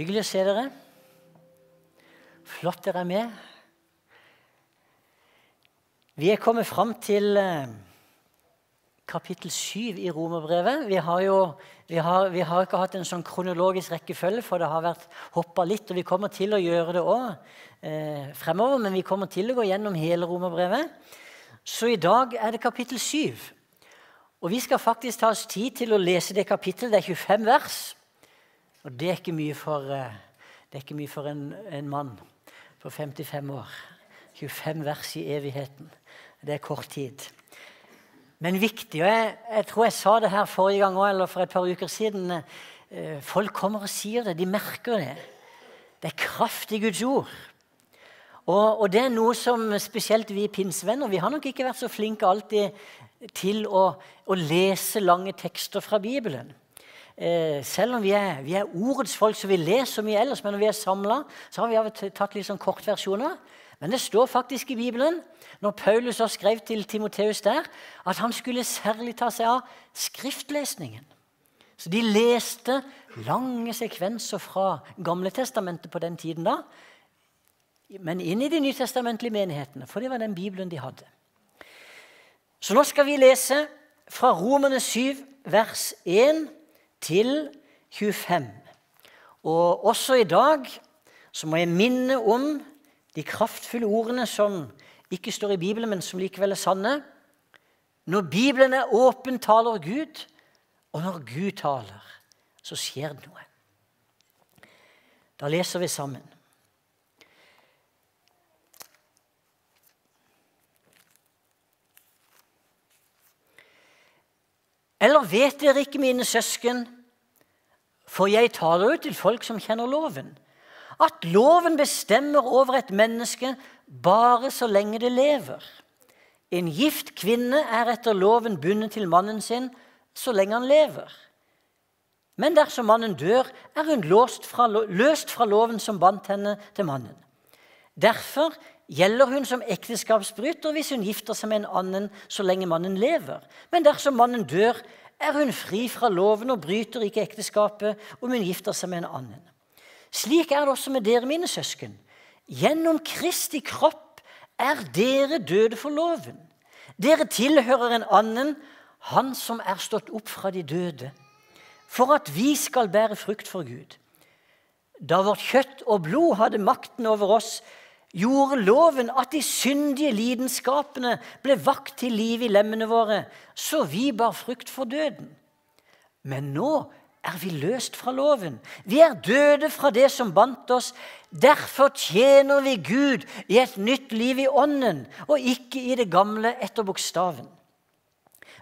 Hyggelig å se dere. Flott dere er med. Vi er kommet fram til eh, kapittel 7 i Romerbrevet. Vi har jo vi har, vi har, ikke hatt en sånn kronologisk rekkefølge, for det har vært hoppa litt. Og vi kommer til å gjøre det òg eh, fremover, men vi kommer til å gå gjennom hele Romerbrevet. Så i dag er det kapittel 7. Og vi skal faktisk ta oss tid til å lese det kapittelet. Det er 25 vers. Og det er ikke mye for, eh, ikke mye for en, en, mann på 55 år. 25 vers i evigheten. Det er kort tid. Men viktig. og Jeg, jeg tror jeg sa det her forrige gang også, eller for et par uker siden. Eh, folk kommer og sier det. De merker det. Det er kraft i Guds ord. Og, og, det er noe som spesielt vi pinsevenner Vi har nok ikke vært så flinke alltid til å, å lese lange tekster fra Bibelen eh, selv om vi er, vi er, ordets folk, så vi leser mye ellers, men når vi er samla, så har vi tatt litt sånn kortversjoner. Men det står faktisk i Bibelen, når Paulus har skrevet til Timoteus der, at han skulle særlig ta seg av skriftlesningen. Så de leste lange sekvenser fra Gamle testamentet på den tiden da, men inn i de nytestamentlige menighetene, for det var den Bibelen de hadde. Så nå skal vi lese fra Romerne 7, vers 1 til 25. Og også i dag så må jeg minne om de kraftfulle ordene som ikke står i Bibelen, men som likevel er sanne. Når Bibelen er åpen, taler Gud, og når Gud taler, så skjer det noe. Da leser vi sammen. Eller vet dere ikke, mine søsken, for jeg taler jo til folk som kjenner loven, at loven bestemmer over et menneske bare så lenge det lever. En gift kvinne er etter loven bundet til mannen sin så lenge han lever. Men dersom mannen dør, er hun fra, løst fra loven som bandt henne til mannen. Derfor gjelder hun som ekteskapsbryter hvis hun gifter seg med en annen så lenge mannen lever. Men dersom mannen dør, er hun fri fra loven og bryter ikke ekteskapet om hun gifter seg med en annen. Slik er det også med dere, mine søsken. Gjennom Kristi kropp er dere døde for loven. Dere tilhører en annen, han som er stått opp fra de døde, for at vi skal bære frukt for Gud. Da vårt kjøtt og blod hadde makten over oss, gjorde loven at de syndige lidenskapene ble vakt til liv i lemmene våre, så vi bar frukt for døden. Men nå er vi løst fra loven. Vi er døde fra det som bandt oss. Derfor tjener vi Gud i et nytt liv i ånden, og ikke i det gamle etter bokstaven.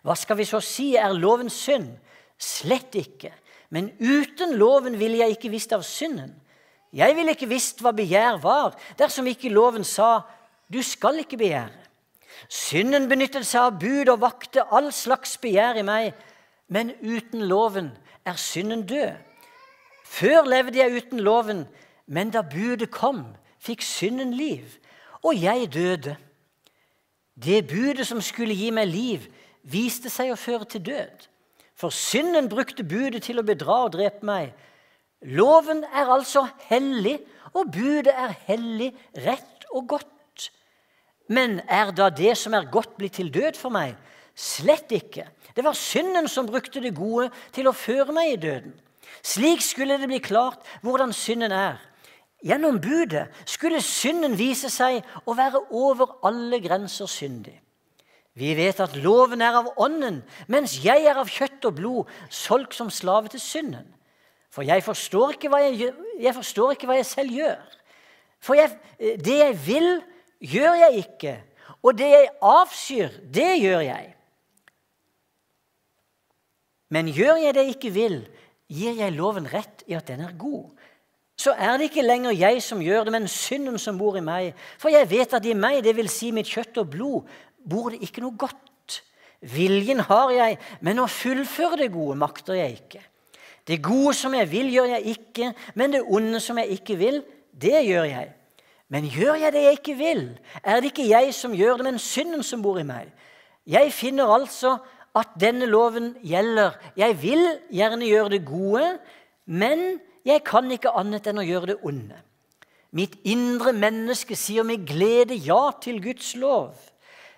Hva skal vi så si er lovens synd? Slett ikke. Men uten loven ville jeg ikke visst av synden. Jeg ville ikke visst hva begjær var, dersom ikke loven sa 'du skal ikke begjære'. Synden benyttet seg av bud og vakte all slags begjær i meg, men uten loven er synden død. Før levde jeg uten loven, men da budet kom, fikk synden liv, og jeg døde. Det budet som skulle gi meg liv, viste seg å føre til død. For synden brukte budet til å bedra og drepe meg. Loven er altså hellig, og budet er hellig, rett og godt. Men er da det som er godt, blitt til død for meg? Slett ikke. Det var synden som brukte det gode til å føre meg i døden. Slik skulle det bli klart hvordan synden er. Gjennom budet skulle synden vise seg å være over alle grenser syndig. Vi vet at loven er av ånden, mens jeg er av kjøtt og blod, solgt som slave til synden. For jeg forstår ikke hva jeg, jeg, ikke hva jeg selv gjør. For jeg, det jeg vil, gjør jeg ikke. Og det jeg avskyr, det gjør jeg. Men gjør jeg det jeg ikke vil, gir jeg loven rett i at den er god. Så er det ikke lenger jeg som gjør det, men synden som bor i meg. For jeg vet at i meg, det vil si mitt kjøtt og blod, bor det ikke noe godt. Viljen har jeg, men å fullføre det gode makter jeg ikke. Det gode som jeg vil, gjør jeg ikke, men det onde som jeg ikke vil, det gjør jeg. Men gjør jeg det jeg ikke vil, er det ikke jeg som gjør det, men synden som bor i meg. Jeg finner altså at denne loven gjelder. Jeg vil gjerne gjøre det gode, men jeg kan ikke annet enn å gjøre det onde. Mitt indre menneske sier med glede ja til Guds lov.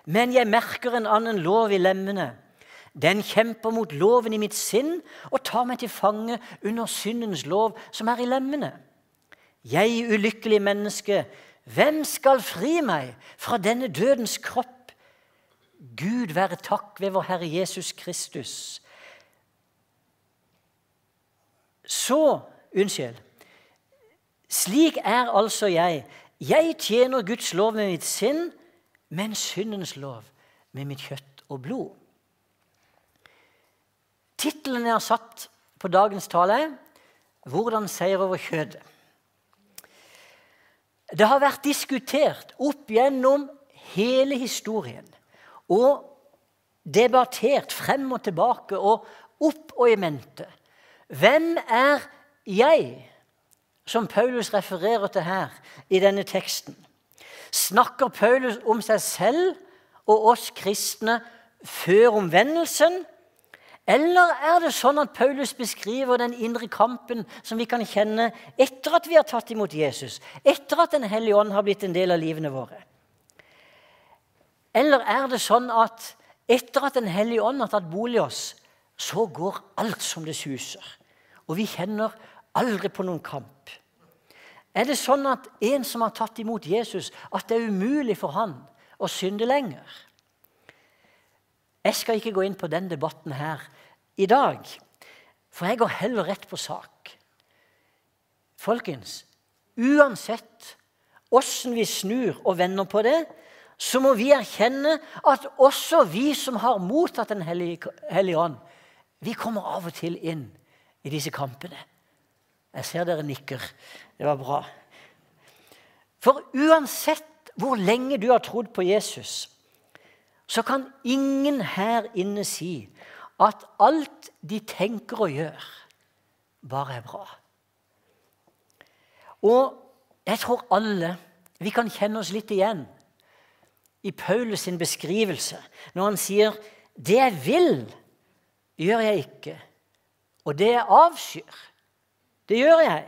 Men jeg merker en annen lov i lemmene. Den kjemper mot loven i mitt sinn og tar meg til fange under syndens lov som er i lemmene. Jeg, ulykkelig menneske, hvem skal fri meg fra denne dødens kropp? Gud være takk ved vår Herre Jesus Kristus. Så Unnskyld. Slik er altså jeg. Jeg tjener Guds lov med mitt sinn, men syndens lov med mitt kjøtt og blod. Tittelen jeg har satt på dagens tale, er 'Hvordan seier over kjødet'. Det har vært diskutert opp gjennom hele historien og debattert frem og tilbake og opp og i mente. Hvem er jeg, som Paulus refererer til her i denne teksten? Snakker Paulus om seg selv og oss kristne før omvendelsen? Eller er det sånn at Paulus beskriver den indre kampen som vi kan kjenne etter at vi har tatt imot Jesus, etter at Den hellige ånd har blitt en del av livene våre? Eller er det sånn at etter at Den hellige ånd har tatt bolig i oss, så går alt som det suser? Og vi kjenner aldri på noen kamp. Er det sånn at en som har tatt imot Jesus, at det er umulig for han å synde lenger? Jeg skal ikke gå inn på den debatten her i dag, for jeg går heller rett på sak. Folkens, uansett åssen vi snur og vender på det, så må vi erkjenne at også vi som har mottatt Den hellige ånd, vi kommer av og til inn i disse kampene. Jeg ser dere nikker. Det var bra. For uansett hvor lenge du har trodd på Jesus, så kan ingen her inne si at alt de tenker og gjør, bare er bra. Og jeg tror alle vi kan kjenne oss litt igjen i Paulus sin beskrivelse når han sier 'Det jeg vil, gjør jeg ikke', og 'det jeg avskyr, det gjør jeg'.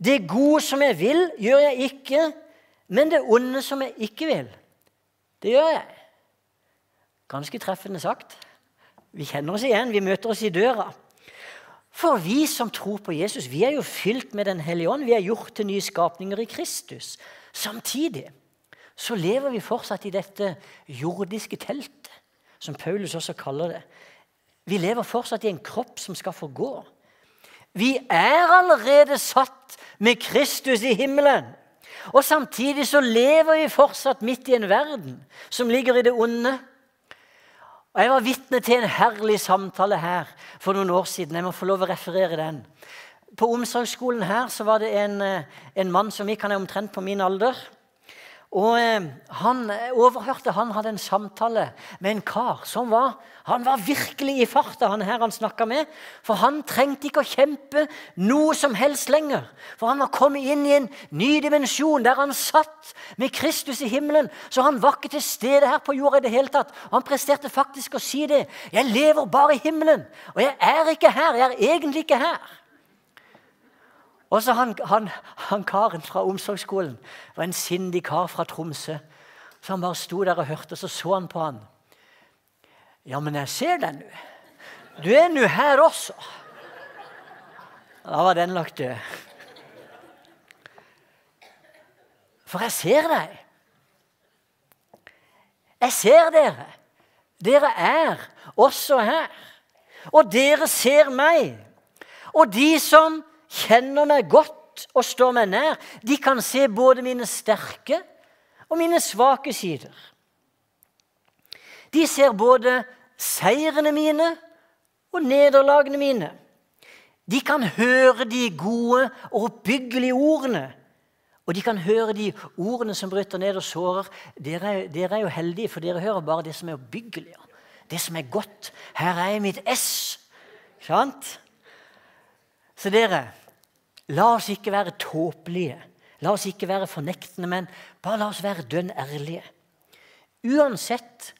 'Det gode som jeg vil, gjør jeg ikke', men det onde som jeg ikke vil, det gjør jeg'. Ganske treffende sagt. Vi kjenner oss igjen, vi møter oss i døra. For vi som tror på Jesus, vi er jo fylt med Den hellige ånd. Vi er gjort til nye skapninger i Kristus. Samtidig så lever vi fortsatt i dette jordiske teltet, som Paulus også kaller det. Vi lever fortsatt i en kropp som skal forgå. Vi er allerede satt med Kristus i himmelen. Og Samtidig så lever vi fortsatt midt i en verden som ligger i det onde. Og Jeg var vitne til en herlig samtale her for noen år siden. Jeg må få lov å referere den. På omsorgsskolen her så var det en, eh, en mann som gikk, han er omtrent på min alder. Og eh, han eh, overhørte han hadde en samtale med en kar som var han var virkelig i farta, han her han snakka med. For han trengte ikke å kjempe noe som helst lenger. For han var kommet inn i en ny dimensjon der han satt med Kristus i himmelen. Så han var ikke til stede her på jorda i det hele tatt. Og han presterte faktisk å si det. 'Jeg lever bare i himmelen, og jeg er ikke her. Jeg er egentlig ikke her.' Og så han, han, han, karen fra omsorgsskolen var en sindig kar fra Tromsø. Så han bare sto der og hørte, og så så han på han. Ja, men jeg ser deg nå. Du er nå her også. Da var den lagt død. For jeg ser deg. Jeg ser dere. Dere er også her. Og dere ser meg. Og de som kjenner meg godt og står meg nær, de kan se både mine sterke og mine svake sider. De ser både seirene mine og nederlagene mine. De kan høre de gode og oppbyggelige ordene. Og de kan høre de ordene som bryter ned og sårer. Dere, dere er jo heldige, for dere hører bare det som er oppbyggelig. Det som er godt. Her er mitt S. Sant? Så dere, la oss ikke være tåpelige. La oss ikke være fornektende, men bare la oss være dønn ærlige. Uansett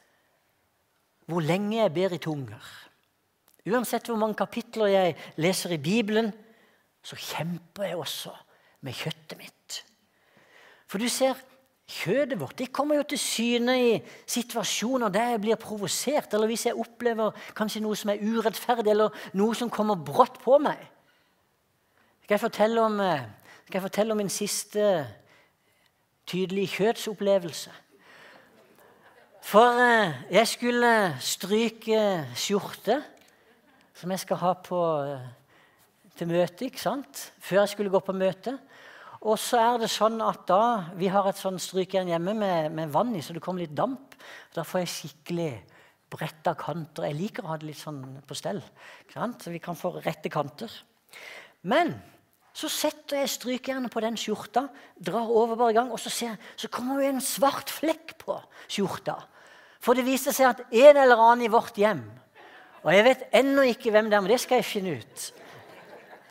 hvor lenge jeg ber i tunger, uansett hvor mange kapitler jeg leser i Bibelen, så kjemper jeg også med kjøttet mitt. For du ser, kjøttet vårt det kommer jo til syne i situasjoner der jeg blir provosert, eller hvis jeg opplever kanskje noe som er urettferdig, eller noe som kommer brått på meg. Skal jeg fortelle om, eh, jeg fortelle om min siste tydelige kjøttsopplevelse? For eh, jeg skulle stryke skjorte, som jeg skal ha på, eh, til møte, ikke sant? Før jeg skulle gå på møte. Og så er det sånn at da, Vi har et sånn strykejern hjemme med, med, vann i, så det kommer litt damp. Da får jeg skikkelig bretta kanter. Jeg liker å ha det litt sånn på stell. Så vi kan få rette kanter. Men så setter jeg strykejernet på den skjorta, drar over bare i gang, og så, ser, så kommer det en svart flekk på skjorta. For det viser seg at en eller annen i vårt hjem Og jeg vet ennå ikke hvem det er, men det skal jeg finne ut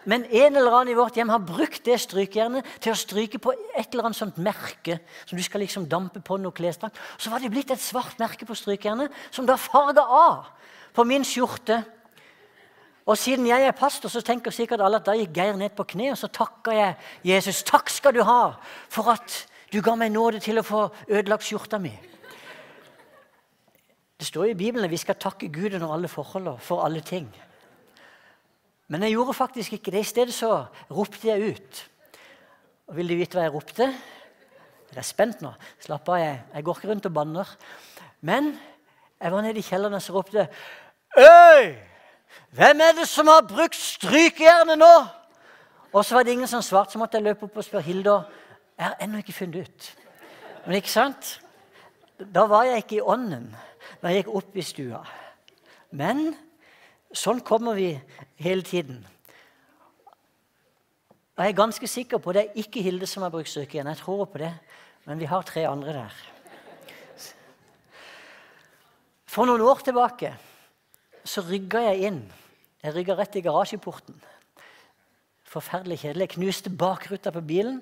men en eller annen i vårt hjem har brukt det strykejernet til å stryke på et eller annet sånt merke som du skal liksom dampe på noe klesdrakt. Så var det blitt et svart merke på strykejernet som da farga av på min skjorte. Og siden jeg er pastor, så tenker sikkert alle at da gikk Geir ned på kne, og så takka jeg Jesus. Takk skal du ha for at du ga meg nåde til å få ødelagt skjorta mi. Det står i Bibelen at vi skal takke Gud under alle forhold og for alle ting. Men jeg gjorde faktisk ikke det. I stedet så ropte jeg ut. Og Vil du vite hva jeg ropte? Jeg er spent nå. Slapp av, jeg, jeg går ikke rundt og banner. Men jeg var nede i kjelleren og så ropte Øy! Hvem er det som har brukt strykejernet nå? Og så var det ingen som svarte, så måtte jeg løpe opp og spørre Hilda. Jeg har ennå ikke funnet ut. Men ikke sant? Da var jeg ikke i ånden da jeg gikk opp i stua. Men Sånn kommer vi hele tiden. Og Jeg er ganske sikker på det er ikke Hilde som har brukt strykejern. Jeg tror på det, men vi har tre andre der. For noen år tilbake så rygga jeg inn. Jeg rygga rett i garasjeporten. Forferdelig kjedelig. Jeg knuste bakruta på bilen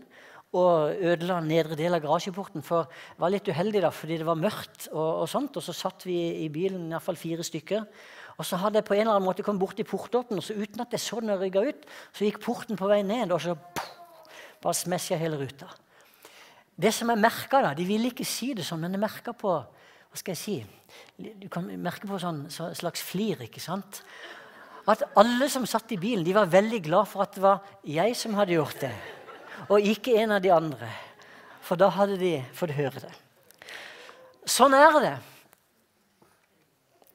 og ødela nedre del av garasjeporten. For jeg var litt uheldig da, fordi det var mørkt, og, og sånt, og så satt vi i bilen i hvert fall fire stykker. Og så hadde jeg på en eller annen måte kommet bort til portåpnen, og så uten at jeg så den rygga ut, så gikk porten på vei ned, og så puff, bare smesja hele ruta. Det som jeg merka da, De ville ikke si det sånn, men jeg merka på hva skal jeg si, Du kan merke på sånn slags flir. ikke sant? At alle som satt i bilen, de var veldig glad for at det var jeg som hadde gjort det, og ikke en av de andre. For da hadde de fått høre det. Sånn er det.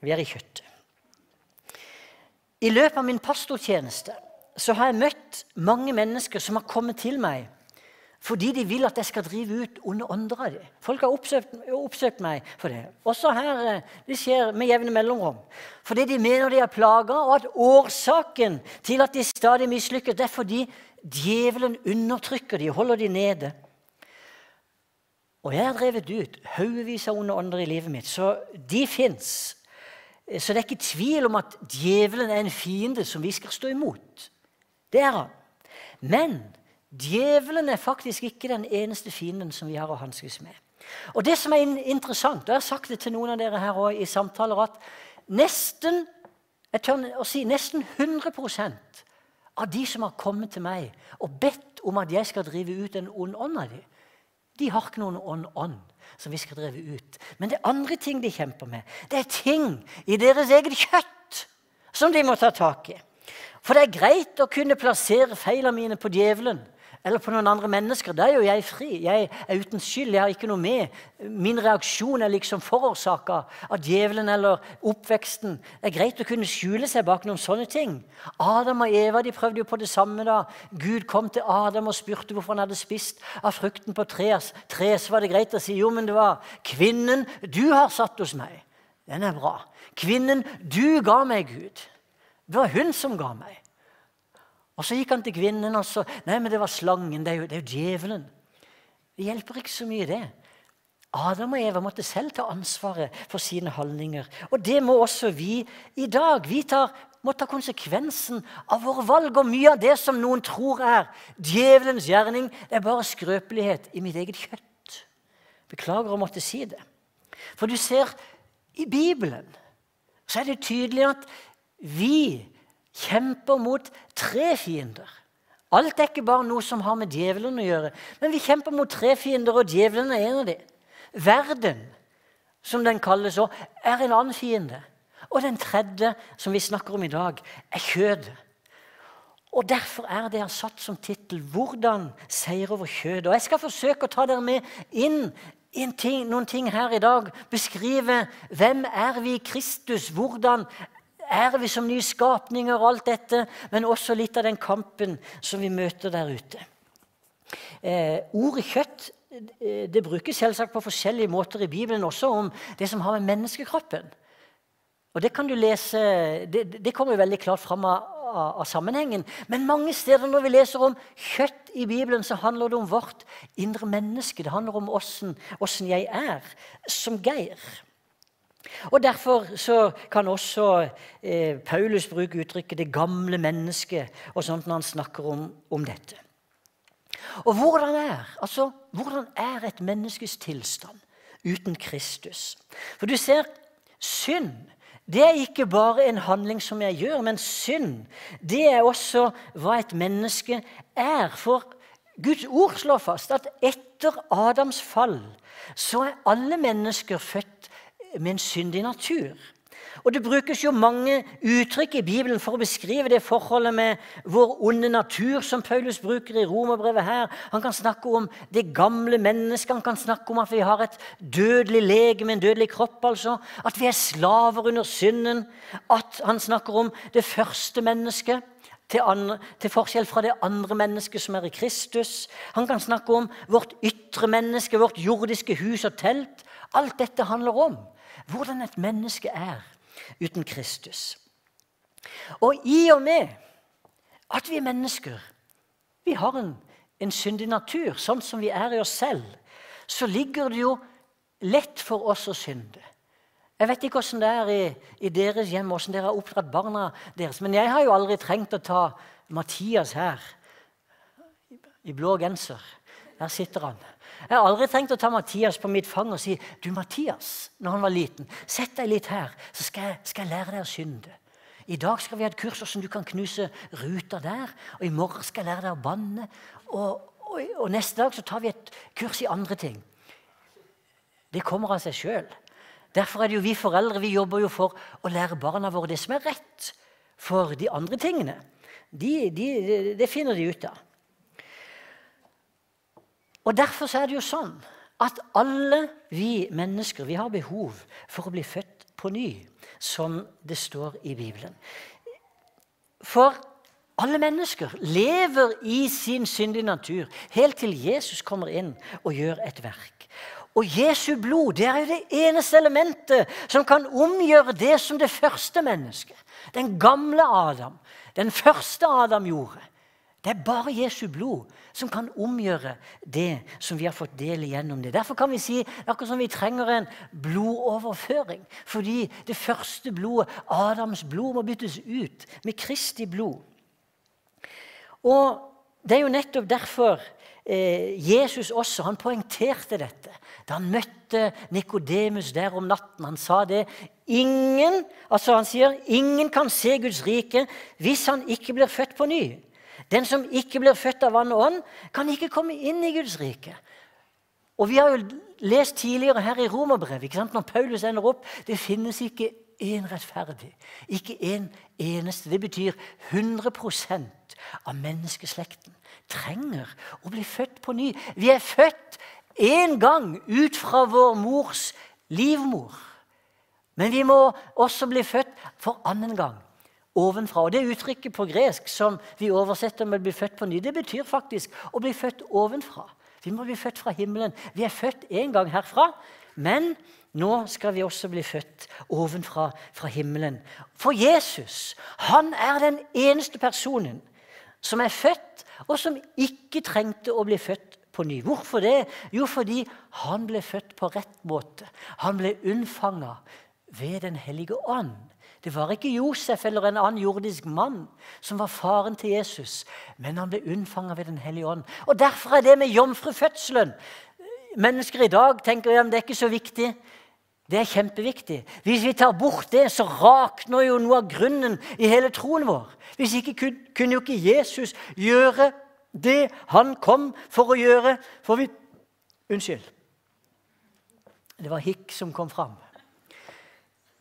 Vi er i kjøttet. I løpet av min pastortjeneste så har jeg møtt mange mennesker som har kommet til meg fordi de vil at jeg skal drive ut onde ånder av dem. Folk har oppsøkt, oppsøkt, meg for det. Også her eh, det skjer med jevne mellomrom. Fordi de mener de er plaga, og at årsaken til at de stadig mislykkes, det er fordi djevelen undertrykker de holder de nede. Og jeg har drevet ut haugevis av onde ånder i livet mitt, så de fins. Så det er ikke tvil om at djevelen er en fiende som vi skal stå imot. Det er han. Men djevelen er faktisk ikke den eneste fienden som vi har å hanskes med. Og det som er interessant, og jeg har sagt det til noen av dere her også i samtaler, at nesten jeg tør å si nesten 100% av de som har kommet til meg og bedt om at jeg skal drive ut en ond ånd av dem, de har ikke noen ond ånd som vi skal drive ut. Men det er andre ting de kjemper med. Det er ting i deres eget kjøtt som de må ta tak i. For det er greit å kunne plassere feilene mine på djevelen eller på noen andre mennesker. Da er jo jeg fri. Jeg er uten skyld. Jeg har ikke noe med. Min reaksjon er liksom forårsaka av djevelen eller oppveksten. Det er greit å kunne skjule seg bak noen sånne ting. Adam og Eva de prøvde jo på det samme da Gud kom til Adam og spurte hvorfor han hadde spist av frukten på treet. Tre, så var det greit å si jo, men det var kvinnen du har satt hos meg. Den er bra. Kvinnen du ga meg, Gud. Det var hun som ga meg. Og så gikk han til kvinnen og så Nei, men det var slangen. Det er jo, det er jo djevelen. Det hjelper ikke så mye, det. Adam og Eva måtte selv ta ansvaret for sine handlinger. Og det må også vi i dag. Vi tar, må ta konsekvensen av våre valg. Og mye av det som noen tror er djevelens gjerning, det er bare skrøpelighet i mitt eget kjøtt. Beklager å måtte si det. For du ser, i Bibelen så er det tydelig at vi kjemper mot tre fiender. Alt er ikke bare noe som har med djevelen å gjøre. Men vi kjemper mot tre fiender, og djevelen er en av dem. Verden, som den kalles òg, er en annen fiende. Og den tredje, som vi snakker om i dag, er kjødet. Og Derfor er det jeg har satt som tittel 'Hvordan seire over kjødet'. Og Jeg skal forsøke å ta dere med inn i noen ting her i dag. Beskrive hvem er vi i Kristus, hvordan er vi som nye skapninger og alt dette, men også litt av den kampen som vi møter der ute. Eh, ordet kjøtt eh, det brukes selvsagt på forskjellige måter i Bibelen, også om det som har med menneskekroppen. Og Det kan du lese, det, det kommer veldig klart fram av, av, av, sammenhengen. Men mange steder når vi leser om kjøtt i Bibelen, så handler det om vårt indre menneske. Det handler om åssen jeg er som Geir. Og Derfor så kan også eh, Paulus bruke uttrykket 'det gamle mennesket' når han snakker om, om dette. Og hvordan er, altså, hvordan er et menneskes tilstand uten Kristus? For du ser, synd det er ikke bare en handling som jeg gjør, men synd det er også hva et menneske er. For Guds ord slår fast at etter Adams fall så er alle mennesker født med en syndig natur. Og Det brukes jo mange uttrykk i Bibelen for å beskrive det forholdet med vår onde natur, som Paulus bruker i romerbrevet her. Han kan snakke om det gamle mennesket, han kan snakke om at vi har et dødelig lege med en dødelig kropp. altså. At vi er slaver under synden. At han snakker om det første mennesket. Til, andre, til, forskjell fra det andre mennesket som er i Kristus. Han kan snakke om vårt ytre menneske, vårt jordiske hus og telt. Alt dette handler om hvordan et menneske er uten Kristus. Og i og med at vi er mennesker, vi har en, en syndig natur, sånn som vi er i oss selv, så ligger det jo lett for oss å synde. Jeg vet ikke hvordan det er i, i deres hjem, hvordan dere har oppdratt barna deres, men jeg har jo aldri trengt å ta Mathias her i blå genser. Der sitter han. Jeg har aldri trengt å ta Mathias på mitt fang og si du Mathias, når han var liten, sett deg litt her, så skal jeg, skal jeg lære deg å synde. I dag skal vi ha et kurs som du kan knuse ruta der. Og i morgen skal jeg lære deg å banne. Og, og, og, neste dag så tar vi et kurs i andre ting. Det kommer av seg sjøl. Derfor er det jo vi foreldre vi jobber jo for å lære barna våre det som er rett. For de andre tingene, de, de, det finner de ut av. Og Derfor er det jo sånn at alle vi mennesker vi har behov for å bli født på ny, som det står i Bibelen. For alle mennesker lever i sin syndige natur helt til Jesus kommer inn og gjør et verk. Og Jesu blod det er jo det eneste elementet som kan omgjøre det som det første mennesket, den gamle Adam, den første Adam gjorde. Det er bare Jesu blod som kan omgjøre det som vi har fått del igjennom det. Derfor kan vi si akkurat som vi trenger en blodoverføring. Fordi det første blodet, Adams blod, må byttes ut med Kristi blod. Og Det er jo nettopp derfor eh, Jesus også han poengterte dette da han møtte Nikodemus der om natten. Han sa det. Ingen, altså han sier, ingen kan se Guds rike hvis han ikke blir født på ny. Den som ikke blir født av vann og ånd, kan ikke komme inn i Guds rike. Og Vi har jo lest tidligere her i Romerbrevet når Paulus ender opp Det finnes ikke én rettferdig. Ikke én en eneste. Det betyr 100% av menneskeslekten trenger å bli født på ny. Vi er født én gang ut fra vår mors livmor. Men vi må også bli født for annen gang ovenfra. Og Det uttrykket på gresk som vi oversetter med 'bli født på ny', det betyr faktisk å bli født ovenfra. Vi må bli født fra himmelen. Vi er født en gang herfra, men nå skal vi også bli født ovenfra, fra himmelen. For Jesus han er den eneste personen som er født, og som ikke trengte å bli født på ny. Hvorfor det? Jo, fordi han ble født på rett måte. Han ble unnfanga ved Den hellige ånd. Det var ikke Josef eller en annen jordisk mann som var faren til Jesus, men han ble unnfanget ved Den hellige ånd. Og Derfor er det med jomfrufødselen Mennesker i dag tenker at det er ikke så viktig. Det er kjempeviktig. Hvis vi tar bort det, så rakner jo noe av grunnen i hele troen vår. Hvis ikke kunne jo ikke Jesus gjøre det han kom for å gjøre. For vi Unnskyld. Det var hikk som kom fram.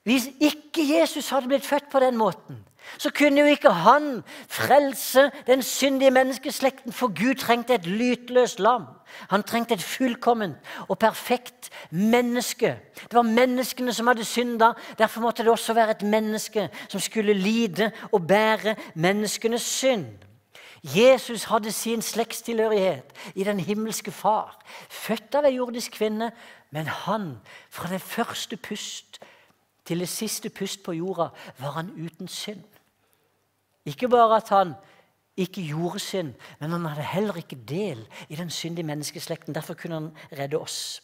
Hvis ikke Jesus hadde blitt født på den måten, så kunne jo ikke han frelse den syndige menneskeslekten, for Gud trengte et lytløst lam. Han trengte et fullkomment og perfekt menneske. Det var menneskene som hadde synda. Derfor måtte det også være et menneske som skulle lide og bære menneskenes synd. Jesus hadde sin slektstilhørighet i den himmelske far, født av ei jordisk kvinne, men han, fra det første pust til det siste pust på jorda, var han uten synd. Ikke bare at han ikke gjorde synd, men han hadde heller ikke del i den syndige menneskeslekten. Derfor kunne han redde oss.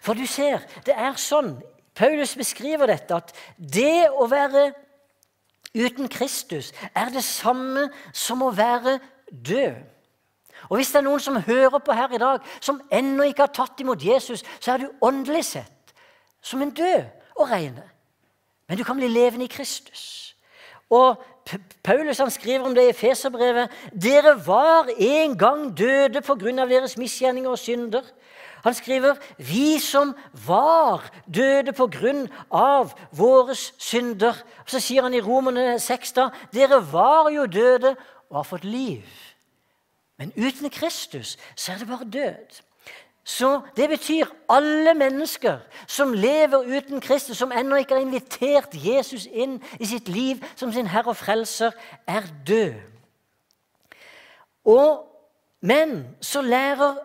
For du ser, det er sånn Paulus beskriver dette, at det å være uten Kristus er det samme som å være død. Og Hvis det er noen som hører på her i dag, som ennå ikke har tatt imot Jesus, så er du åndelig sett som en død å regne. Men du kan bli levende i Kristus. Og Paulus han skriver om det i Feserbrevet. Dere var en gang døde pga. deres misgjerninger og synder. Han skriver vi som var døde på grunn av våre synder. Så sier han i Romerne 6 da, dere var jo døde og har fått liv. Men uten Kristus så er det bare død. Så Det betyr alle mennesker som lever uten Kristus, som ennå ikke har invitert Jesus inn i sitt liv som sin Herre og Frelser, er død. Og, men så lærer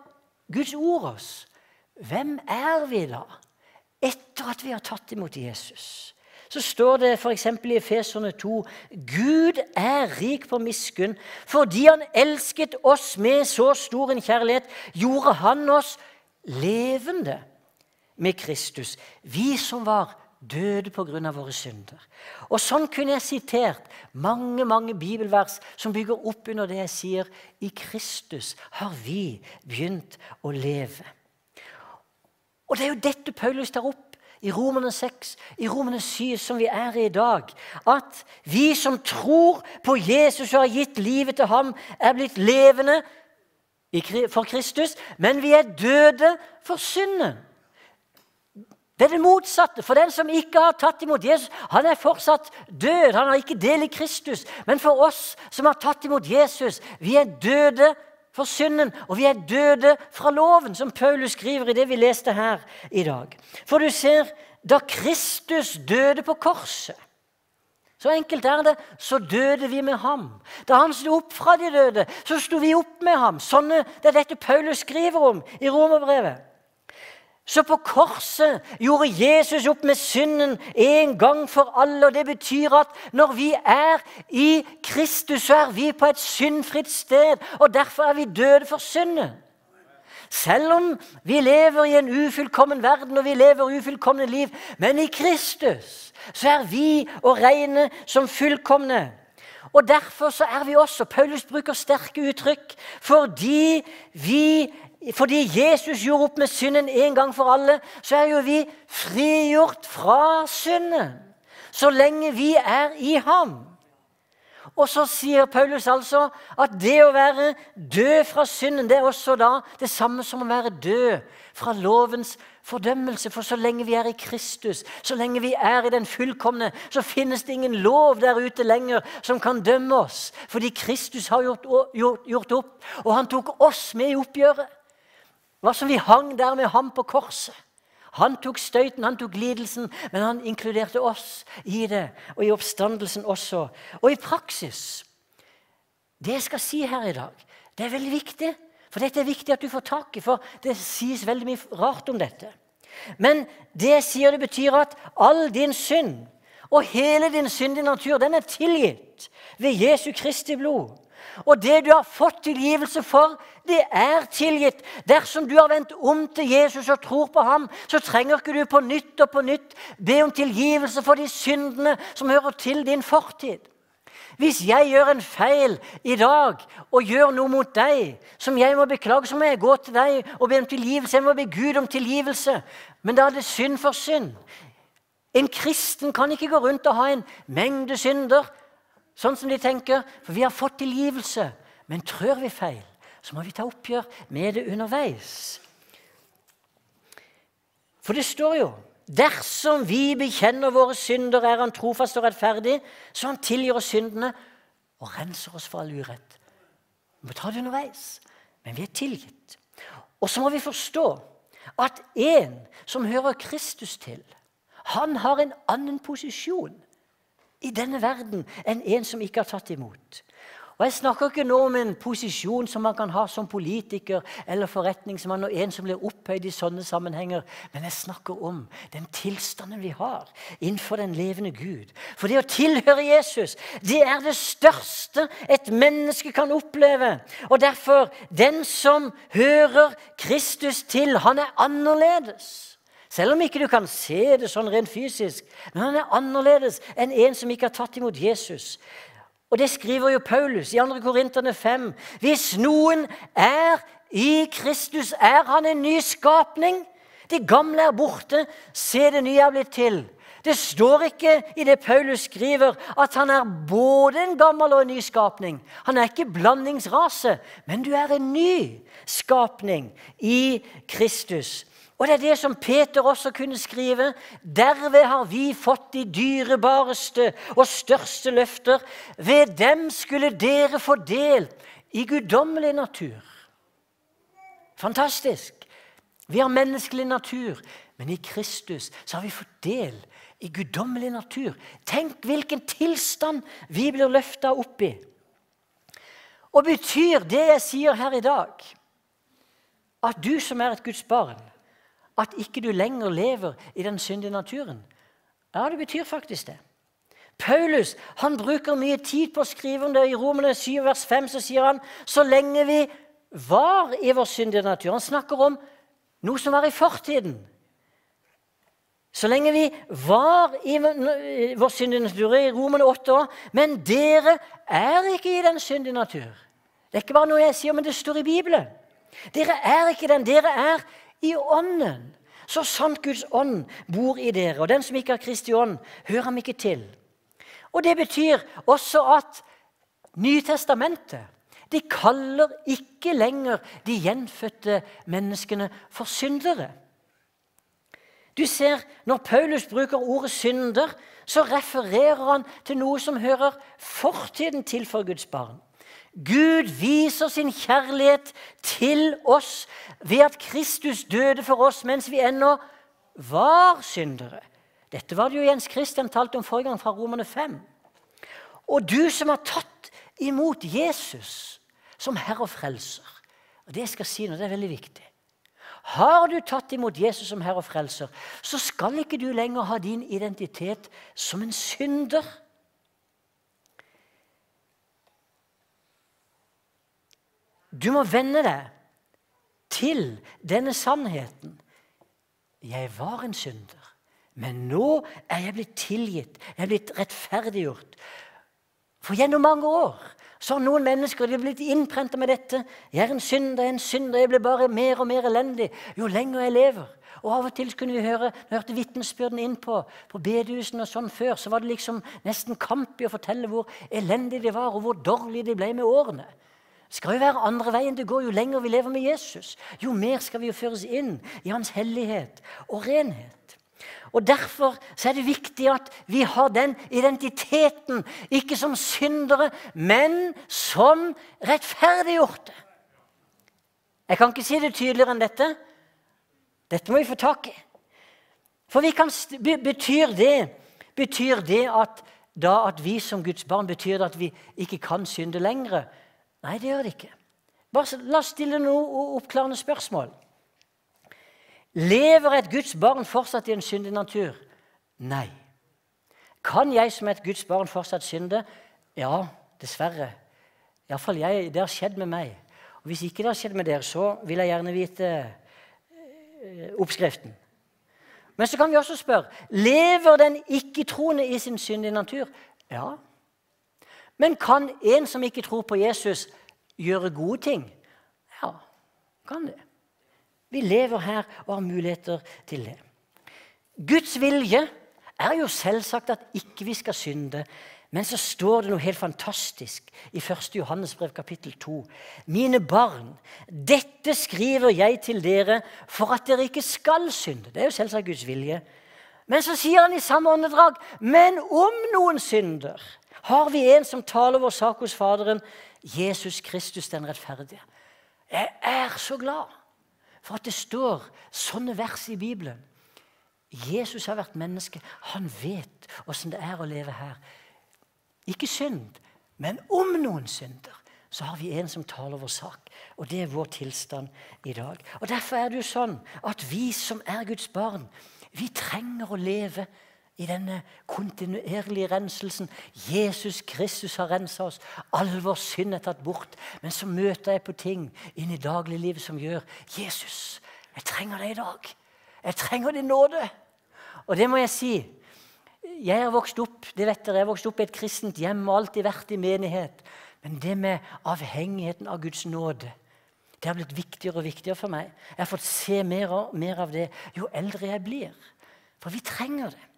Guds ord oss hvem er vi da, etter at vi har tatt imot Jesus. Så står det f.eks. i Efeserne 2.: Gud er rik på miskunn. Fordi Han elsket oss med så stor en kjærlighet, gjorde Han oss levende med Kristus, vi som var døde pga. våre synder. Og Sånn kunne jeg sitert mange mange bibelvers som bygger opp under det jeg sier. I Kristus har vi begynt å leve. Og Det er jo dette Paulus tar opp i Romerne 6, i Romerne 7, som vi er i i dag. At vi som tror på Jesus og har gitt livet til ham, er blitt levende for Kristus, men vi er døde for synden. Det er det motsatte. For den som ikke har tatt imot Jesus, han er fortsatt død. Han har ikke del i Kristus. Men for oss som har tatt imot Jesus, vi er døde for synden, og vi er døde fra loven, som Paulus skriver i det vi leste her i dag. For du ser, da Kristus døde på korset så enkelt er det. Så døde vi med ham. Da han sto opp fra de døde, så sto vi opp med ham. Sånne, det er dette Paulus skriver om i Romerbrevet. Så på korset gjorde Jesus opp med synden en gang for alle. og Det betyr at når vi er i Kristus, så er vi på et syndfritt sted. Og derfor er vi døde for synden. Selv om vi lever i en ufullkommen verden og vi lever ufullkomne liv, men i Kristus så er vi å regne som fullkomne. Og Derfor så er vi også Paulus bruker sterke uttrykk. Fordi, vi, fordi Jesus gjorde opp med synden en gang for alle, så er jo vi frigjort fra synden. Så lenge vi er i ham. Og så sier Paulus altså at det å være død fra synden det er også da det samme som å være død fra lovens fordømmelse. For så lenge vi er i Kristus, så lenge vi er i den fullkomne, så finnes det ingen lov der ute lenger som kan dømme oss. Fordi Kristus har gjort, gjort, gjort opp, og han tok oss med i oppgjøret. Hva som vi hang der med ham på korset. Han tok støyten, han tok lidelsen, men han inkluderte oss i det. Og i oppstandelsen også. Og i praksis Det jeg skal si her i dag, det er veldig viktig. For dette er viktig at du får tak i, for det sies veldig mye rart om dette. Men det jeg sier, det betyr at all din synd og hele din syndige natur den er tilgitt ved Jesu Kristi blod. Og det du har fått tilgivelse for, det er tilgitt. Dersom du har vendt om til Jesus og tror på ham, så trenger ikke du på nytt og på nytt be om tilgivelse for de syndene som hører til din fortid. Hvis jeg gjør en feil i dag og gjør noe mot deg som jeg må beklage, så må jeg gå til deg og be om tilgivelse. Jeg må be Gud om tilgivelse. Men da er det synd for synd. En kristen kan ikke gå rundt og ha en mengde synder, sånn som de tenker, for vi har fått tilgivelse. Men trør vi feil, så må vi ta oppgjør med det underveis. For det står jo Dersom vi bekjenner våre synder, er Han trofast og rettferdig, så Han tilgir oss syndene og renser oss for all urett. Vi må ta det underveis, men vi er tilgitt. Og så må vi forstå at en som hører Kristus til, han har en annen posisjon i denne verden enn en som ikke har tatt imot. Og Jeg snakker ikke nå om en posisjon som man kan ha som politiker eller forretningsmann, og en som blir opphøyd i sånne sammenhenger, men jeg snakker om den tilstanden vi har innenfor den levende Gud. For det å tilhøre Jesus, det er det største et menneske kan oppleve. Og derfor, den som hører Kristus til, han er annerledes. Selv om ikke du kan se det sånn rent fysisk. Men han er annerledes enn en som ikke har tatt imot Jesus. Og det skriver jo Paulus i 2. Korinterne 5. Hvis noen er i Kristus, er han en ny skapning. Det gamle er borte, se det nye er blitt til. Det står ikke i det Paulus skriver, at han er både en gammel og en ny skapning. Han er ikke blandingsrase, men du er en ny skapning i Kristus. Og det er det som Peter også kunne skrive. Derved har vi fått de dyrebareste og største løfter. Ved dem skulle dere få del i guddommelig natur. Fantastisk. Vi har menneskelig natur, men i Kristus så har vi fått del i guddommelig natur. Tenk hvilken tilstand vi blir løfta opp i. Og betyr det jeg sier her i dag, at du som er et Guds barn, at ikke du lenger lever i den syndige naturen? Ja, det betyr faktisk det. Paulus han bruker mye tid på å skrive om det. I Romerne 7, vers 5 så sier han så lenge vi var i vår syndige natur Han snakker om noe som var i fortiden. Så lenge vi var i vår syndige natur, i Romerne 8 år Men dere er ikke i den syndige natur. Det er ikke bare noe jeg sier, men det står i Bibelen. Dere er ikke den. Dere er i ånden. Så sant Guds ånd bor i dere. Og den som ikke har Kristi ånd, hører ham ikke til. Og Det betyr også at Nytestamentet de kaller ikke lenger de gjenfødte menneskene for syndere. Du ser, Når Paulus bruker ordet 'synder', så refererer han til noe som hører fortiden til for Guds barn. Gud viser sin kjærlighet til oss ved at Kristus døde for oss mens vi ennå var syndere. Dette var det jo Jens Christian talte om forrige gang fra Romerne 5. Og du som har tatt imot Jesus som Herre og Frelser og Det jeg skal si nå, det er veldig viktig. Har du tatt imot Jesus som Herre og Frelser, så skal ikke du lenger ha din identitet som en synder. Du må venne deg til denne sannheten. Jeg var en synder, men nå er jeg blitt tilgitt. Jeg er blitt rettferdiggjort. For gjennom mange år så har noen mennesker de blitt innprenta med dette. Jeg er en synder, en synder, jeg blir bare mer og mer elendig jo lenger jeg lever. Og Av og til kunne vi høre når jeg hørte vitnesbyrden inn på, på bedehusene og sånn før, så var det liksom nesten kamp i å fortelle hvor elendig de var, og hvor dårlig de ble med årene. Skal jo være andre veien det går jo lenger vi lever med Jesus. Jo mer skal vi jo føres inn i hans hellighet og renhet. Og Derfor er det viktig at vi har den identiteten, ikke som syndere, men som rettferdiggjorte. Jeg kan ikke si det tydeligere enn dette. Dette må vi få tak i. For kan, betyr, det, betyr det at, da at vi som Guds barn betyr det at vi ikke kan synde lenger? Nei, det gjør det ikke. Bare La oss stille noen oppklarende spørsmål. Lever et Guds barn fortsatt i en syndig natur? Nei. Kan jeg som et Guds barn fortsatt synde? Ja, dessverre. Iallfall jeg. Det har skjedd med meg. Og Hvis ikke det har skjedd med dere, så vil jeg gjerne vite eh, oppskriften. Men så kan vi også spørre lever den ikke-troende i sin syndige natur. Ja, Men kan en som ikke tror på Jesus, gjøre gode ting? Ja, kan det. Vi lever her og har muligheter til det. Guds vilje er jo selvsagt at ikke vi skal synde. Men så står det noe helt fantastisk i 1. Johannes brev kapittel 2. Mine barn, dette skriver jeg til dere for at dere ikke skal synde. Det er jo selvsagt Guds vilje. Men så sier han i samme åndedrag, men om noen synder, har vi en som taler vår sak hos Faderen, Jesus Kristus den rettferdige. Jeg er så glad for at det står sånne vers i Bibelen. Jesus har vært menneske. Han vet åssen det er å leve her. Ikke synd, men om noen synder, så har vi en som taler vår sak. Og det er vår tilstand i dag. Og Derfor er det jo sånn at vi som er Guds barn, vi trenger å leve i denne kontinuerlige renselsen. Jesus Kristus har rensa oss. All vår synd er tatt bort. Men så møter jeg på ting inn i dagliglivet som gjør Jesus, jeg trenger deg i dag. Jeg trenger din nåde. Og det må jeg si. Jeg har vokst opp det vet dere, jeg har vokst opp i et kristent hjem og alltid vært i menighet. Men det med avhengigheten av Guds nåde det har blitt viktigere og viktigere for meg. Jeg har fått se mer, og, mer av det jo eldre jeg blir. For vi trenger det.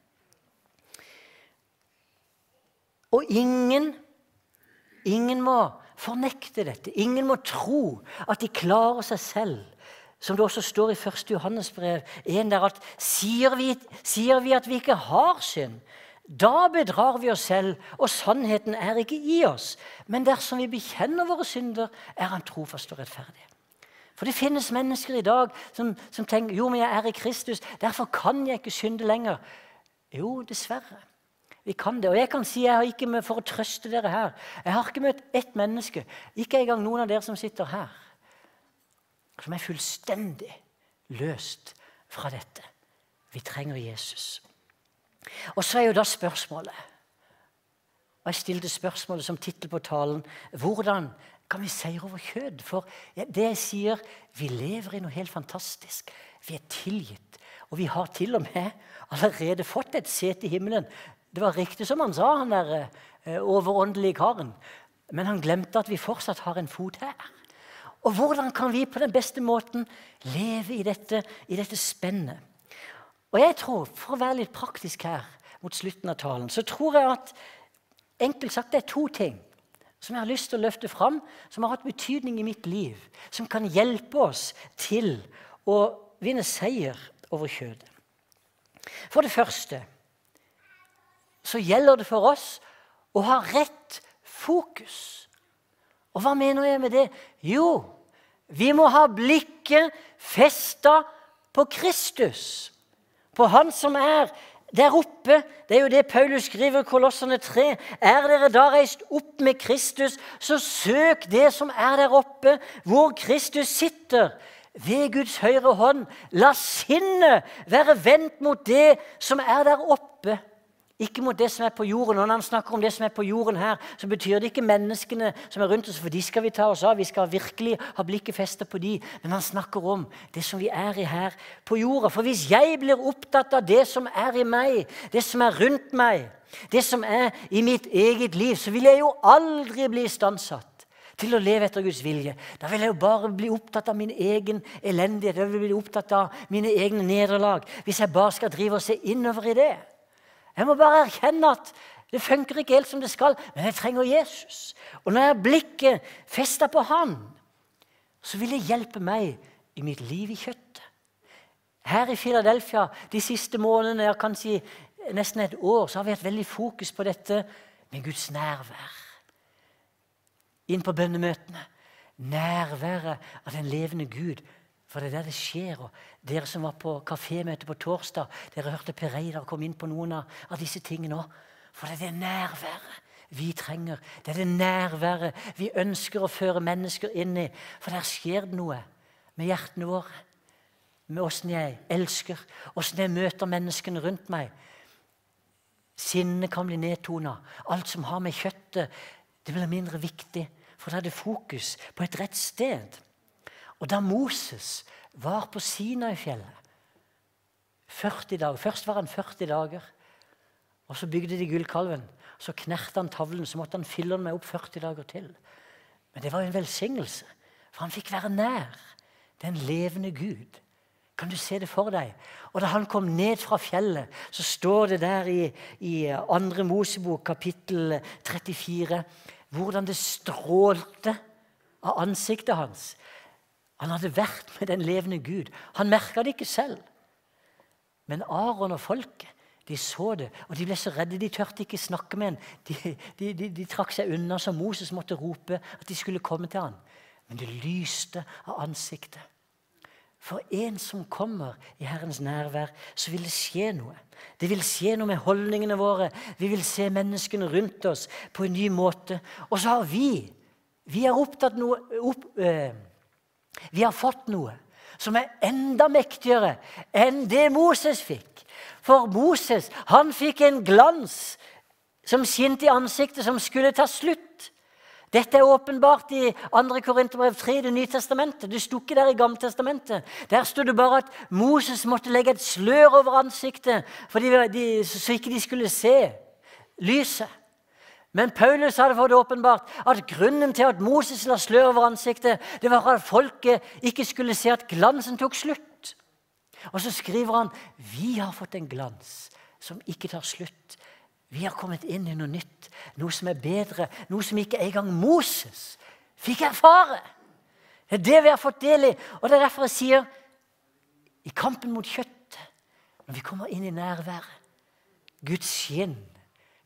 Og ingen, ingen må fornekte dette. Ingen må tro at de klarer seg selv som det også står i 1. Johannes brev en der at sier vi, sier vi at vi ikke har synd, da bedrar vi oss selv, og sannheten er ikke i oss. Men dersom vi bekjenner våre synder, er Han trofast og rettferdig. For det finnes mennesker i dag som, som tenker jo, men jeg er i Kristus, derfor kan jeg ikke synde lenger. Jo, dessverre. Vi kan det. Og jeg kan si, jeg har ikke med, for å trøste dere her Jeg har ikke møtt ett menneske, ikke engang noen av dere som sitter her, som er fullstendig løst fra dette. Vi trenger Jesus. Og så er jo da spørsmålet Og jeg stilte spørsmålet som tittel på talen hvordan kan vi seire over kjød? For det jeg sier, vi lever i noe helt fantastisk. Vi er tilgitt. Og vi har til og med allerede fått et sete i himmelen. Det var riktig som han sa, han der eh, overåndelige karen. Men han glemte at vi fortsatt har en fot her. Og hvordan kan vi på den beste måten leve i dette, i dette spennet? Og jeg tror, For å være litt praktisk her mot slutten av talen, så tror jeg at enkelt sagt det er to ting som jeg har lyst til å løfte fram, som har hatt betydning i mitt liv, som kan hjelpe oss til å vinne seier over kjødet. For det første så gjelder det for oss å ha rett fokus. Og hva mener jeg med det? Jo, vi må ha blikket festa på Kristus. På Han som er der oppe. Det er jo det Paulus skriver i Kolossene 3. Er dere da reist opp med Kristus, så søk det som er der oppe, hvor Kristus sitter. Ved Guds høyre hånd. La sinnet være vendt mot det som er der oppe ikke mot det som er på jorden. Og når han snakker om det som er på jorden her, så betyr det ikke menneskene som er rundt oss, for de skal vi ta oss av. Vi skal virkelig ha blikket festet på de. Men han snakker om det som vi er i her på jorda. For hvis jeg blir opptatt av det som er i meg, det som er rundt meg, det som er i mitt eget liv, så vil jeg jo aldri bli istandsatt til å leve etter Guds vilje. Da vil jeg jo bare bli opptatt av min egen elendighet. da vil jeg bli opptatt av mine egne nederlag. Hvis jeg bare skal drive og se innover i det. Jeg må bare erkjenne at det funker ikke helt som det skal, men jeg trenger Jesus. Og når jeg har blikket festa på Han, så vil det hjelpe meg i mitt liv i kjøttet. Her i Philadelphia de siste månedene, jeg kan si nesten et år, så har vi hatt veldig fokus på dette med Guds nærvær. Inn på bønnemøtene. Nærværet av den levende Gud for det er der det skjer. og Dere som var på kafémøte på torsdag, dere hørte Per Reidar komme inn på noen av disse tingene òg. For det er det nærværet vi trenger. Det er det nærværet vi ønsker å føre mennesker inn i. For der skjer det noe med hjertene våre. Med åssen jeg elsker, åssen jeg møter menneskene rundt meg. Sinnet kan bli nedtona. Alt som har med kjøttet det blir mindre viktig. For da er det fokus på et rett sted. Og da Moses var på Sinai-fjellet 40 dager, Først var han 40 dager, og så bygde de gullkalven. Så knerte han tavlen, så måtte han fylle den med opp 40 dager til. Men det var jo en velsignelse, for han fikk være nær den levende Gud. Kan du se det for deg? Og da han kom ned fra fjellet, så står det der i, i andre Mosebok, kapittel 34, hvordan det strålte av ansiktet hans. Han hadde vært med den levende Gud. Han merka det ikke selv. Men Aron og folket de så det, og de ble så redde. De tørte ikke snakke med ham. De, de, de, de, trakk seg unna, så Moses måtte rope at de skulle komme til ham. Men det lyste av ansiktet. For en som kommer i Herrens nærvær, så vil det skje noe. Det vil skje noe med holdningene våre. Vi vil se menneskene rundt oss på en ny måte. Og så har vi Vi er opptatt noe opp, øh, Vi har fått noe som er enda mektigere enn det Moses fikk. For Moses han fikk en glans som skinte i ansiktet, som skulle ta slutt. Dette er åpenbart i 2. Korinterbrev 3 Det nye testamentet. Det sto ikke der i Gammeltestamentet. Der sto det bare at Moses måtte legge et slør over ansiktet for de, så ikke de skulle se lyset. Men Paulus hadde fått åpenbart at grunnen til at Moses la slør over ansiktet, det var at folket ikke skulle se at glansen tok slutt. Og så skriver han vi har fått en glans som ikke tar slutt. Vi har kommet inn i noe nytt, noe som er bedre, noe som ikke engang Moses fikk erfare. Det er det vi har fått del i. Og det er derfor jeg sier i kampen mot kjøttet, når vi kommer inn i nærværet, Guds skinn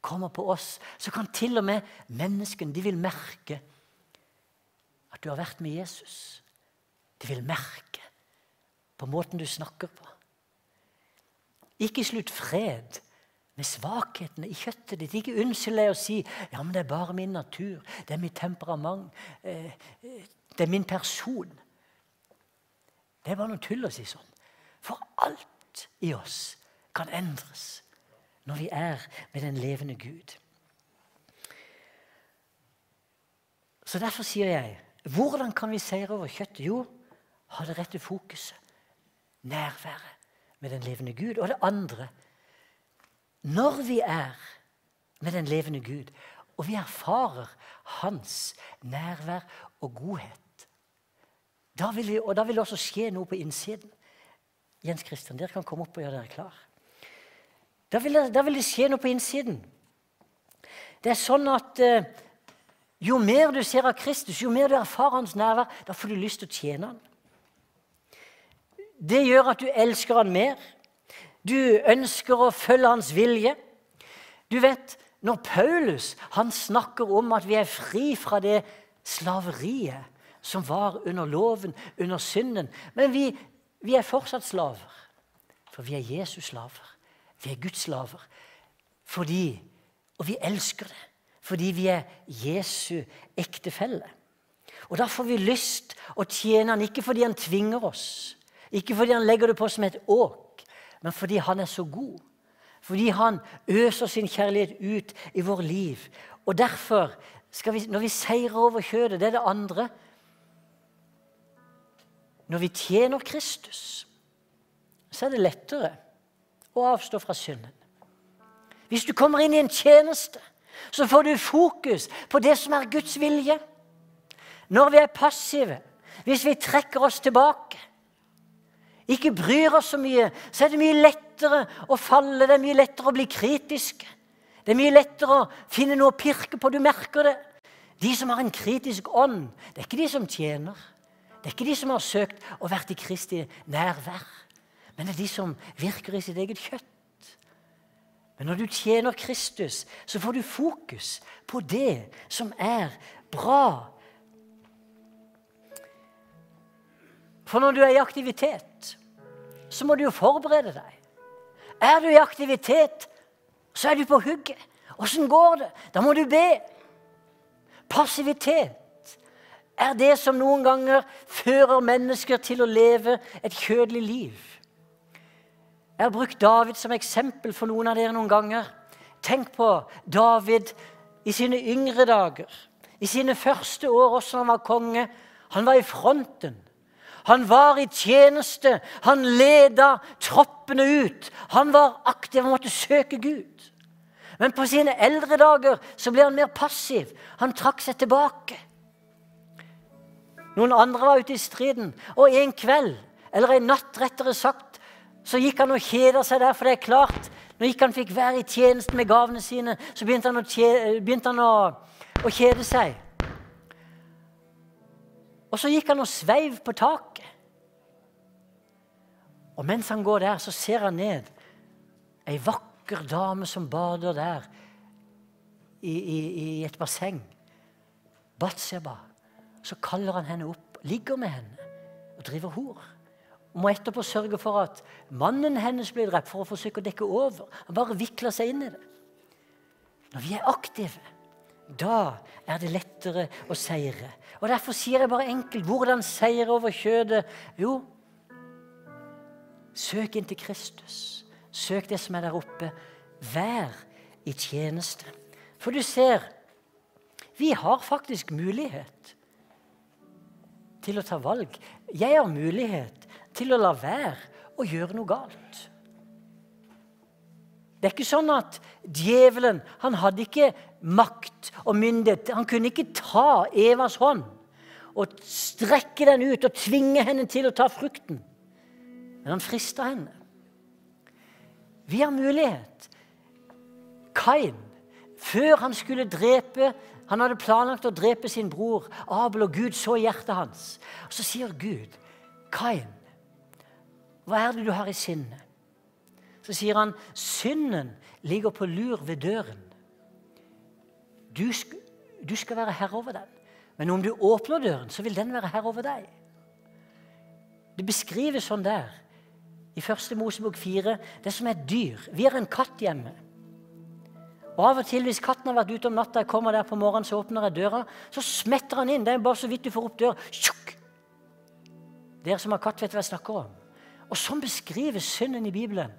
kommer på oss, så kan til og med menneskene de vil merke at du har vært med Jesus. De vil merke på måten du snakker på. Ikke slutt fred med svakhetene i kjøttet ditt. Ikke unnskyld deg å si ja, men det er bare min natur, det er mitt temperament, eh, det er min person. Det er bare noe tull å si sånn. For alt i oss kan endres når vi er med den levende Gud. Så Derfor sier jeg hvordan kan vi seire over kjøttet? Jo, ha det rette fokuset. Nærværet med den levende Gud. Og det andre når vi er med den levende Gud, og vi erfarer hans nærvær og godhet da vil vi, Og da vil det også skje noe på innsiden. Jens Kristian, dere kan komme opp og gjøre dere klar. Da vil, det, da vil det skje noe på innsiden. Det er sånn at eh, jo mer du ser av Kristus, jo mer du erfarer hans nærvær, da får du lyst til å tjene han. Det gjør at du elsker han mer. Du ønsker å følge hans vilje. Du vet, når Paulus han snakker om at vi er fri fra det slaveriet som var under loven, under synden Men vi, vi er fortsatt slaver, for vi er Jesus' slaver. Vi er Guds slaver. Fordi, og vi elsker det fordi vi er Jesu ektefelle. Og Da får vi lyst å tjene han, ikke fordi han tvinger oss, ikke fordi han legger det på som et åk, men fordi han er så god. Fordi han øser sin kjærlighet ut i vår liv. Og derfor, vi, når vi seirer over kjødet, det er det andre Når vi tjener Kristus, så er det lettere å avstå fra synden. Hvis du kommer inn i en tjeneste, så får du fokus på det som er Guds vilje. Når vi er passive, hvis vi trekker oss tilbake, ikke bryr oss så mye, så er det mye lettere å falle. Det er mye lettere å bli kritisk. Det er mye lettere å finne noe å pirke på. Du merker det. De som har en kritisk ånd, det er ikke de som tjener. Det er ikke de som har søkt å være i Kristi nærvær. Men er de som virker i sitt eget kjøtt. Men når du tjener Kristus, så får du fokus på det som er bra. For når du er i aktivitet, så må du jo forberede deg. Er du i aktivitet, så er du på hugget. Åssen går det? Da må du be. Passivitet er det som noen ganger fører mennesker til å leve et kjødelig liv. Jeg har brukt David som eksempel for noen av dere noen ganger. Tenk på David i sine yngre dager, i sine første år, også han var konge. Han var i fronten. Han var i tjeneste. Han leda troppene ut. Han var aktiv, han måtte søke Gud. Men på sine eldre dager så ble han mer passiv. Han trakk seg tilbake. Noen andre var ute i striden, og en kveld, eller en natt rettere sagt, så gikk han og kjeda seg der, for det er klart Når ikke han fikk være i tjenesten med gavene sine, så begynte han å, kjede, begynte han å, å kjede seg. Og så gikk han og sveiv på taket. Og mens han går der, så ser han ned ei vakker dame som bader der i, i, i et basseng. Batseba. Så kaller han henne opp, ligger med henne og driver hor. Og må etterpå sørge for at mannen hennes blir drept, for å forsøke å dekke over. Han bare vikler seg inn i det. Når vi er aktive, da er det lettere å seire. Og Derfor sier jeg bare enkelt hvordan seire over kjødet? Jo, søk inn til Kristus. Søk det som er der oppe. Vær i tjeneste. For du ser, vi har faktisk mulighet til å ta valg. Jeg har mulighet til å la være å gjøre noe galt. Det er ikke sånn at djevelen han hadde ikke makt og myndighet. Han kunne ikke ta Evas hånd og strekke den ut og tvinge henne til å ta frukten. Men han frista henne. Vi har mulighet. Kain, før han skulle drepe Han hadde planlagt å drepe sin bror Abel, og Gud så hjertet hans. Og Så sier Gud, 'Kain, hva er det du har i sinnet?' Så sier han, 'Synden ligger på lur ved døren.' Du, du skal være herre over den. Men om du åpner døren, så vil den være herre over deg. Det beskrives sånn der i første Mosebok 4, det som er et dyr. Vi har en katt hjemme. Og Av og til hvis katten har vært ute om natta, jeg kommer der på morgenen, så åpner jeg døra, så smetter han inn. Det er bare så vidt du får opp døra. Dere som har katt, vet hva jeg snakker om. Og sånn beskrives synden i Bibelen.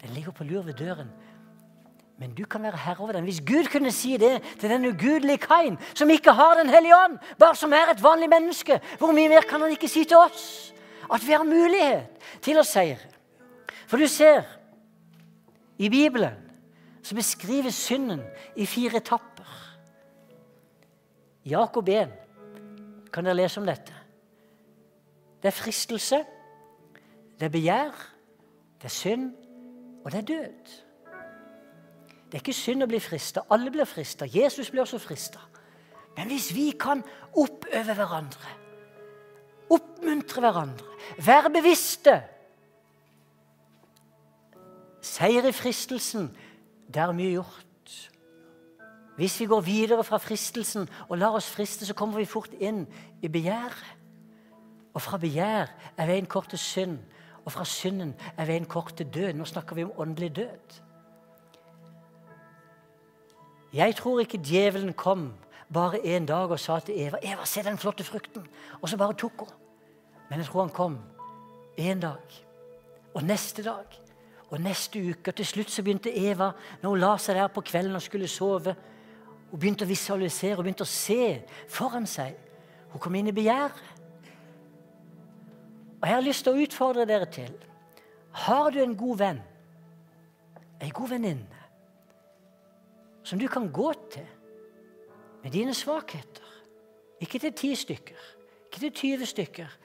Den ligger på lur ved døren. Men du kan være herre over den. Hvis Gud kunne si det til den ugudelige Kain, som ikke har Den hellige ånd, bare som er et vanlig menneske, hvor mye mer kan han ikke si til oss? At vi har mulighet til å seire. For du ser, i Bibelen så beskrives synden i fire etapper. Jakob 1 kan dere lese om dette. Det er fristelse, det er begjær, det er synd, og det er død. Det er ikke synd å bli frista. Alle blir frista. Jesus blir også frista. Men hvis vi kan oppøve hverandre, oppmuntre hverandre, være bevisste Seier i fristelsen, det er mye gjort. Hvis vi går videre fra fristelsen og lar oss friste, så kommer vi fort inn i begjæret. Og fra begjær er veien kort til synd, og fra synden er veien kort til død. Nå snakker vi om åndelig død. Jeg tror ikke djevelen kom bare en dag og sa til Eva 'Eva, se den flotte frukten.' Og så bare tok hun. Men jeg tror han kom en dag, og neste dag, og neste uke. Og til slutt så begynte Eva, når hun la seg der på kvelden og skulle sove, hun begynte å visualisere hun begynte å se foran seg. Hun kom inn i begjæret. Og Jeg har lyst til å utfordre dere til Har du en god venn, ei god venninne, som du kan gå til med dine svakheter. Ikke til ti stykker, ikke til 20 stykker.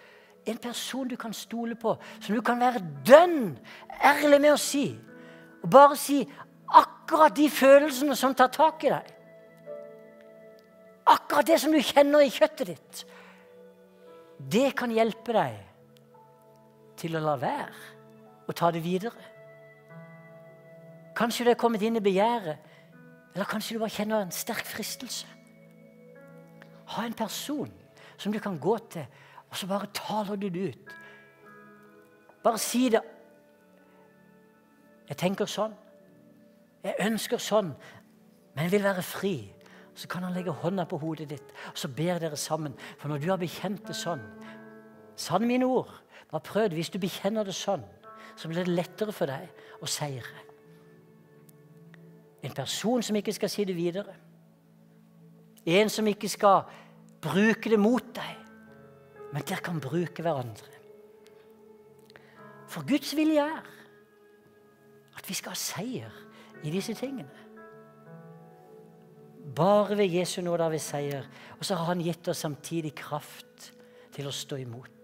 En person du kan stole på, som du kan være dønn ærlig med å si. Og bare si akkurat de følelsene som tar tak i deg. Akkurat det som du kjenner i kjøttet ditt. Det kan hjelpe deg til å la være å ta det videre. Kanskje du er kommet inn i begjæret eller kanskje du bare kjenner en sterk fristelse. Ha en person som du kan gå til, og så bare taler du det ut. Bare si det. Jeg tenker sånn. Jeg ønsker sånn, men vil være fri. Så kan han legge hånda på hodet ditt, og så ber dere sammen. For når du har bekjent det sånn Sann mine ord. Bare prøv. Hvis du bekjenner det sånn, så blir det lettere for deg å seire. En person som ikke skal si det videre. En som ikke skal bruke det mot deg, men dere kan bruke hverandre. For Guds vilje er at vi skal ha seier i disse tingene. Bare ved Jesu nåde har vi seier. Og så har han gitt oss samtidig kraft til å stå imot.